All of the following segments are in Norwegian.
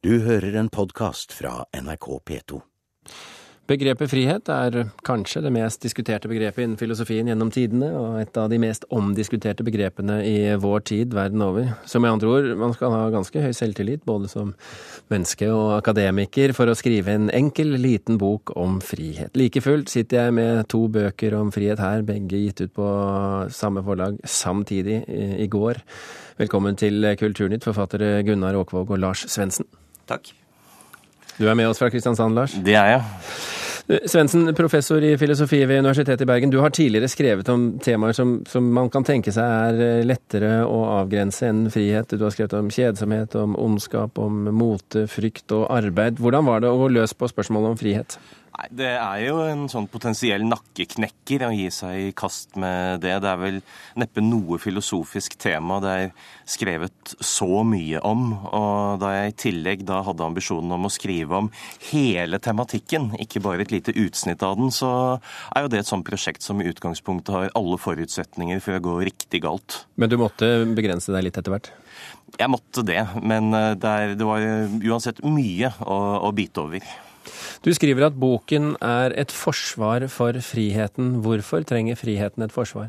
Du hører en podkast fra NRK P2. Begrepet frihet er kanskje det mest diskuterte begrepet innen filosofien gjennom tidene, og et av de mest omdiskuterte begrepene i vår tid verden over. Så med andre ord, man skal ha ganske høy selvtillit, både som menneske og akademiker, for å skrive en enkel, liten bok om frihet. Like fullt sitter jeg med to bøker om frihet her, begge gitt ut på samme forlag samtidig i går. Velkommen til Kulturnytt, forfattere Gunnar Åkvåg og Lars Svendsen. Takk. Du er med oss fra Kristiansand, Lars? Det er jeg. Svendsen, professor i filosofi ved Universitetet i Bergen. Du har tidligere skrevet om temaer som, som, man kan tenke seg er eh, lettere å avgrense enn frihet. Du har skrevet om kjedsomhet, om ondskap, om mote, frykt og arbeid. Hvordan var det å gå løs på spørsmålet om frihet? Nei, Det er jo en sånn potensiell nakkeknekker å gi seg i kast med det. Det er vel neppe noe filosofisk tema det er skrevet så mye om. Og da jeg i tillegg da hadde ambisjonen om å skrive om hele tematikken, ikke bare et lite utsnitt av den, så er jo det et sånt prosjekt som i utgangspunktet har alle forutsetninger for å gå riktig galt. Men du måtte begrense deg litt etter hvert? Jeg måtte det, men eh, det, er, det var uansett mye å, å bite over. Du skriver at boken er et forsvar for friheten. Hvorfor trenger friheten et forsvar?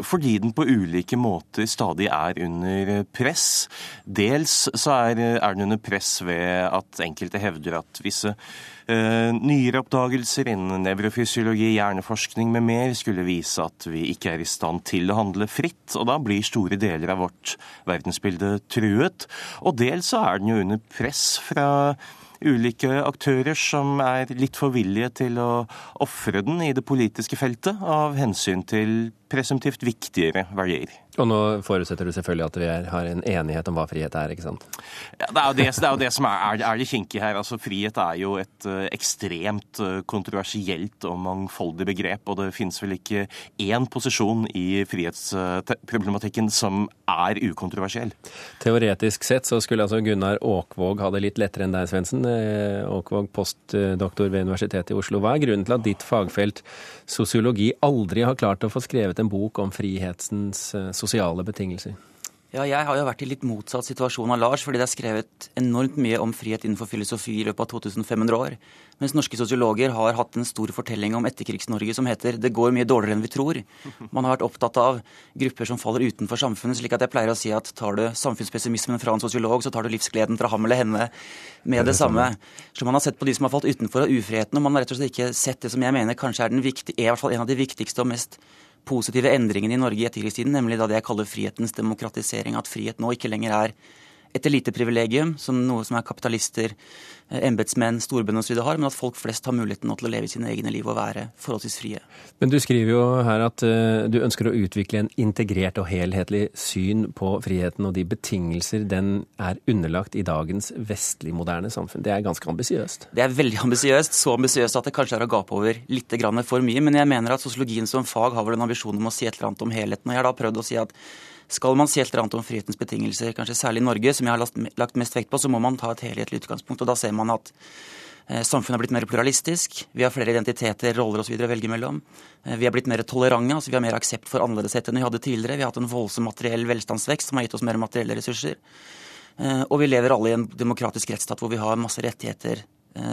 Fordi den på ulike måter stadig er under press. Dels så er, er den under press ved at enkelte hevder at visse uh, nyere oppdagelser innen nevrofysiologi, hjerneforskning med mer skulle vise at vi ikke er i stand til å handle fritt, og da blir store deler av vårt verdensbilde truet. Og dels så er den jo under press fra ulike aktører som er litt for villige til å ofre den i det politiske feltet av hensyn til presumptivt viktigere verdier. Og nå forutsetter du selvfølgelig at vi er, har en enighet om hva frihet er, ikke sant? Ja, det, er jo det, det, er jo det som er, er det kinkige her. Altså, Frihet er jo et uh, ekstremt uh, kontroversielt og mangfoldig begrep. Og det finnes vel ikke én posisjon i frihetsproblematikken uh, som er ukontroversiell. Teoretisk sett så skulle altså Gunnar Åkvåg ha det litt lettere enn deg, Svendsen. Eh, Åkvåg, postdoktor ved Universitetet i Oslo. Hva er grunnen til at ditt fagfelt sosiologi aldri har klart å få skrevet en bok om frihetens sosiale betingelser? Ja, jeg har jo vært i litt motsatt situasjon av Lars, fordi det er skrevet enormt mye om frihet innenfor filosofi i løpet av 2500 år. Mens norske sosiologer har hatt en stor fortelling om etterkrigs-Norge som heter 'Det går mye dårligere enn vi tror'. Man har vært opptatt av grupper som faller utenfor samfunnet, slik at jeg pleier å si at tar du samfunnspessimismen fra en sosiolog, så tar du livsgleden fra ham eller henne med det, det samme. Så man har sett på de som har falt utenfor av ufriheten, og man har rett og slett ikke sett det som jeg mener kanskje er, den viktig, er i hvert fall en av de viktigste og mest positive endringene i Norge i etterkrigstiden, nemlig da det jeg kaller frihetens demokratisering. At frihet nå ikke lenger er et eliteprivilegium, som noe som er kapitalister, eh, embetsmenn, storbønder osv. har, men at folk flest har muligheten til å leve sine egne liv og være forholdsvis frie. Men du skriver jo her at uh, du ønsker å utvikle en integrert og helhetlig syn på friheten og de betingelser den er underlagt i dagens vestlig moderne samfunn. Det er ganske ambisiøst? Det er veldig ambisiøst. Så ambisiøst at det kanskje er å gape over litt for mye. Men jeg mener at sosiologien som fag har vel en ambisjon om å si et eller annet om helheten. Og jeg har da prøvd å si at skal man si et eller annet om frihetens betingelser, kanskje særlig i Norge, som jeg har lagt mest vekt på, så må man ta et helhetlig utgangspunkt. og Da ser man at eh, Samfunnet har blitt mer pluralistisk. Vi har flere identiteter, roller osv. å velge mellom. Eh, vi har blitt mer tolerante, altså vi har mer aksept for annerledeshet enn vi hadde tidligere. Vi har hatt en voldsom materiell velstandsvekst som har gitt oss mer materielle ressurser. Eh, og vi lever alle i en demokratisk rettsstat hvor vi har masse rettigheter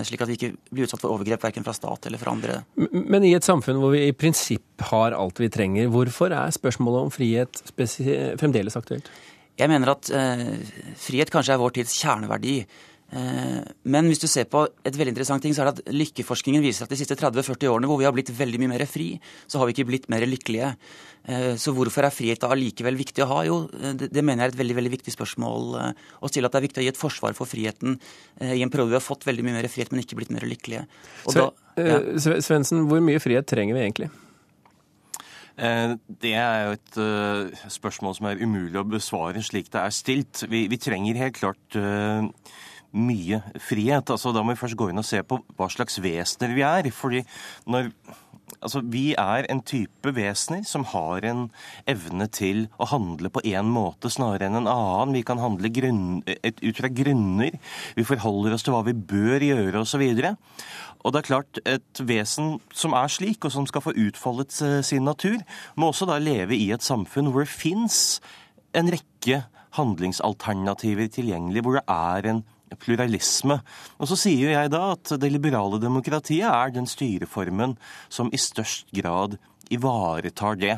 slik at vi ikke blir utsatt for overgrep verken fra stat eller fra andre. Men i et samfunn hvor vi i prinsipp har alt vi trenger, hvorfor er spørsmålet om frihet fremdeles aktuelt? Jeg mener at eh, frihet kanskje er vår tids kjerneverdi. Eh, men hvis du ser på et veldig interessant ting, så er det at lykkeforskningen viser at de siste 30-40 årene hvor vi har blitt veldig mye mer fri, så har vi ikke blitt mer lykkelige. Eh, så hvorfor er frihet da allikevel viktig å ha? Jo, eh, det, mener jeg er et veldig veldig viktig spørsmål å stille. At det er viktig å gi et forsvar for friheten i en periode vi har fått veldig mye mer frihet, men ikke blitt mer lykkelige. Så, ja. Svendsen, hvor mye frihet trenger vi egentlig? Det er jo et spørsmål som er umulig å besvare slik det er stilt. Vi, vi trenger helt klart mye frihet. Altså, da må vi først gå inn og se på hva slags vesener vi er. Fordi når Altså, Vi er en type vesener som har en evne til å handle på én måte snarere enn en annen. Vi kan handle grunn, et, ut fra grunner. Vi forholder oss til hva vi bør gjøre osv. Og, det er klart, et vesen som er slik, og som skal få utfoldet sin natur, må også da leve i et samfunn hvor det fins en rekke handlingsalternativer tilgjengelig, hvor det er en pluralisme. Og så sier jo jeg da at det liberale demokratiet er den styreformen som i størst grad ivaretar det.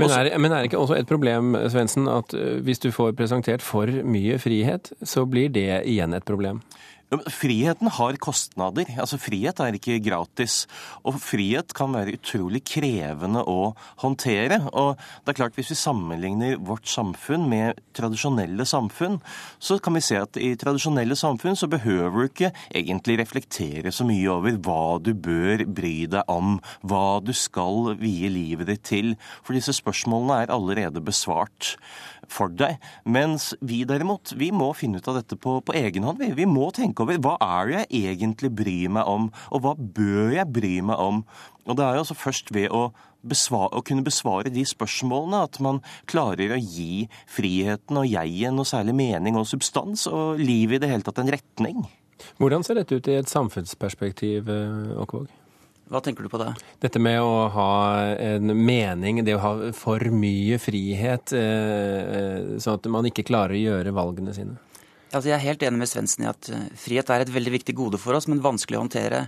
Men er, men er det ikke også et problem Svendsen, at eh, hvis du får presentert for mye frihet, så blir det igjen et problem? Friheten har kostnader. Altså Frihet er ikke gratis. Og frihet kan være utrolig krevende å håndtere. Og det er klart Hvis vi sammenligner vårt samfunn med tradisjonelle samfunn, så kan vi se at i tradisjonelle samfunn så behøver du ikke egentlig reflektere så mye over hva du bør bry deg om, hva du skal vie livet ditt til. For disse spørsmålene er allerede besvart for deg. Mens vi derimot, vi må finne ut av dette på, på egen hånd. Vi. vi må tenke over hva er det jeg egentlig bryr meg om, og hva bør jeg bry meg om? Og det er jo altså først ved å, besvare, å kunne besvare de spørsmålene at man klarer å gi friheten og jeget noe særlig mening og substans, og livet i det hele tatt en retning. Hvordan ser dette ut i et samfunnsperspektiv, eh, Åkvåg? Hva tenker du på det? Dette med å ha en mening, det å ha for mye frihet, eh, sånn at man ikke klarer å gjøre valgene sine. Altså, jeg er helt enig med Svendsen i at eh, frihet er et veldig viktig gode for oss, men vanskelig å håndtere.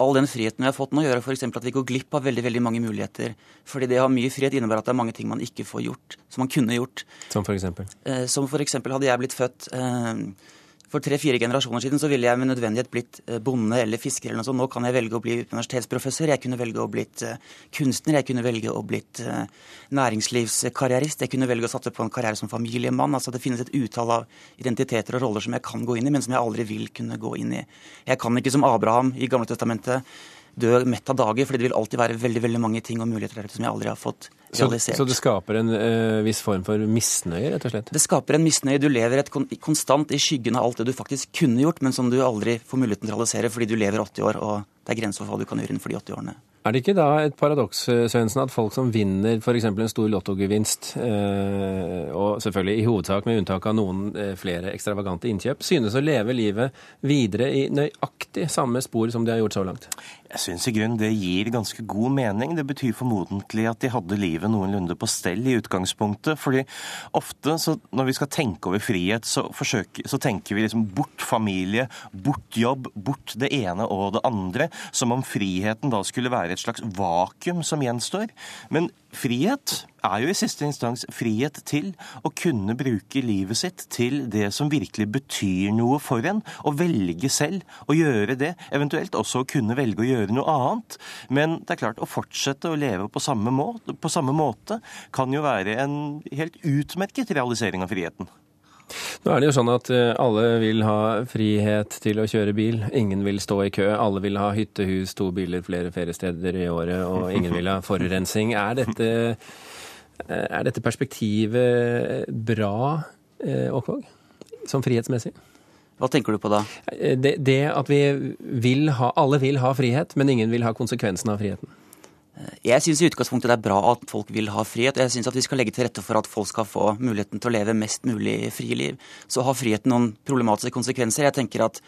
All den friheten vi har fått nå, gjør f.eks. at vi går glipp av veldig veldig mange muligheter. Fordi det å ha mye frihet innebærer at det er mange ting man ikke får gjort, som man kunne gjort. Som eksempel? Eh, som eksempel hadde jeg blitt født for tre-fire generasjoner siden så ville jeg med nødvendighet blitt eh, bonde eller fisker eller noe sånt. Nå kan jeg velge å bli universitetsprofessor, jeg kunne velge å blitt eh, kunstner, jeg kunne velge å blitt eh, næringslivskarrierist, jeg kunne velge å satse på en karriere som familiemann. Altså det finnes et utall av identiteter og roller som jeg kan gå inn i, men som jeg aldri vil kunne gå inn i. Jeg kan ikke som Abraham i Gamle Testamentet dø mett av dager, fordi det vil alltid være veldig veldig mange ting og muligheter der ute som jeg aldri har fått realisert. Så, så det skaper en uh, viss form for misnøye, rett og slett? Det skaper en misnøye. Du lever et kon konstant i skyggen av alt det du faktisk kunne gjort, men som du aldri får muligheten til å realisere fordi du lever 80 år, og det er grenser for hva du kan gjøre innenfor de 80 årene. Er det ikke da et paradoks Svensen, at folk som vinner f.eks. en stor lottogevinst, eh, og selvfølgelig i hovedsak med unntak av noen eh, flere ekstravagante innkjøp, synes å leve livet videre i nøyaktig samme spor som de har gjort så langt? Jeg syns i grunnen det gir ganske god mening. Det betyr formodentlig at de hadde livet noenlunde på stell i utgangspunktet. fordi ofte når vi skal tenke over frihet, så, forsøker, så tenker vi liksom bort familie, bort jobb, bort det ene og det andre. Som om friheten da skulle være et slags vakuum som gjenstår. Men frihet er jo i siste instans frihet til å kunne bruke livet sitt til det som virkelig betyr noe for en, og velge selv å gjøre det. Eventuelt også å kunne velge å gjøre noe annet. Men det er klart, å fortsette å leve på samme, måte, på samme måte kan jo være en helt utmerket realisering av friheten. Nå er det jo sånn at eh, alle vil ha frihet til å kjøre bil. Ingen vil stå i kø. Alle vil ha hytte, hus, to biler, flere feriesteder i året, og ingen vil ha forurensning. Er dette Eh, er dette perspektivet bra, eh, Åkvåg? Som frihetsmessig? Hva tenker du på da? Det, det at vi vil ha Alle vil ha frihet, men ingen vil ha konsekvensen av friheten. Jeg syns i utgangspunktet det er bra at folk vil ha frihet. Jeg syns at vi skal legge til rette for at folk skal få muligheten til å leve mest mulig frie liv. Så har friheten noen problematiske konsekvenser. Jeg tenker at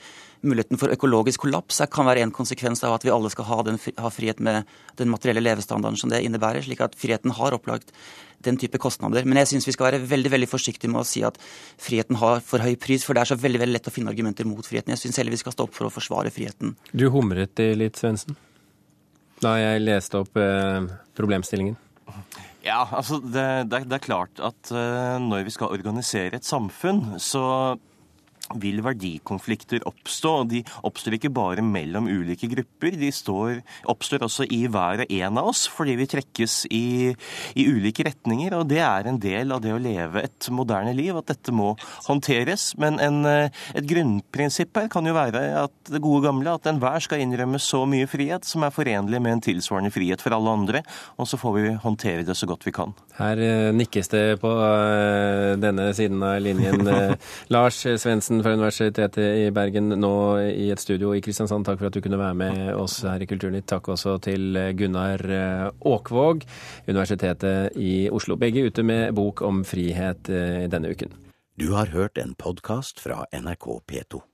muligheten for økologisk kollaps kan være en konsekvens av at vi alle skal ha, den, ha frihet med den materielle levestandarden som det innebærer, slik at friheten har opplagt den type kostnader. Men jeg syns vi skal være veldig veldig forsiktige med å si at friheten har for høy pris, for det er så veldig veldig lett å finne argumenter mot friheten. Jeg syns heller vi skal stå opp for å forsvare friheten. Du humret det litt, Svendsen? Da jeg leste opp eh, problemstillingen. Ja, altså det, det, det, er klart at uh, når vi skal organisere et samfunn, så vil verdikonflikter oppstå. og De oppstår ikke bare mellom ulike grupper, de står, oppstår også i hver og en av oss, fordi vi trekkes i, i, ulike retninger. og Det er en del av det å leve et moderne liv, at dette må håndteres. Men en, et grunnprinsipp her kan jo være at det gode gamle, at enhver skal innrømme så mye frihet som er forenlig med en tilsvarende frihet for alle andre, og så får vi håndtere det så godt vi kan. Her eh, nikkes det på eh, denne siden av linjen. Eh, Lars Svendsen fra Universitetet i Bergen, nå i et studio i Kristiansand. Takk for at du kunne være med oss her i Kulturnytt. Takk også til Gunnar Åkvåg, Universitetet i Oslo. Begge ute med bok om frihet denne uken. Du har hørt en podkast fra NRK P2.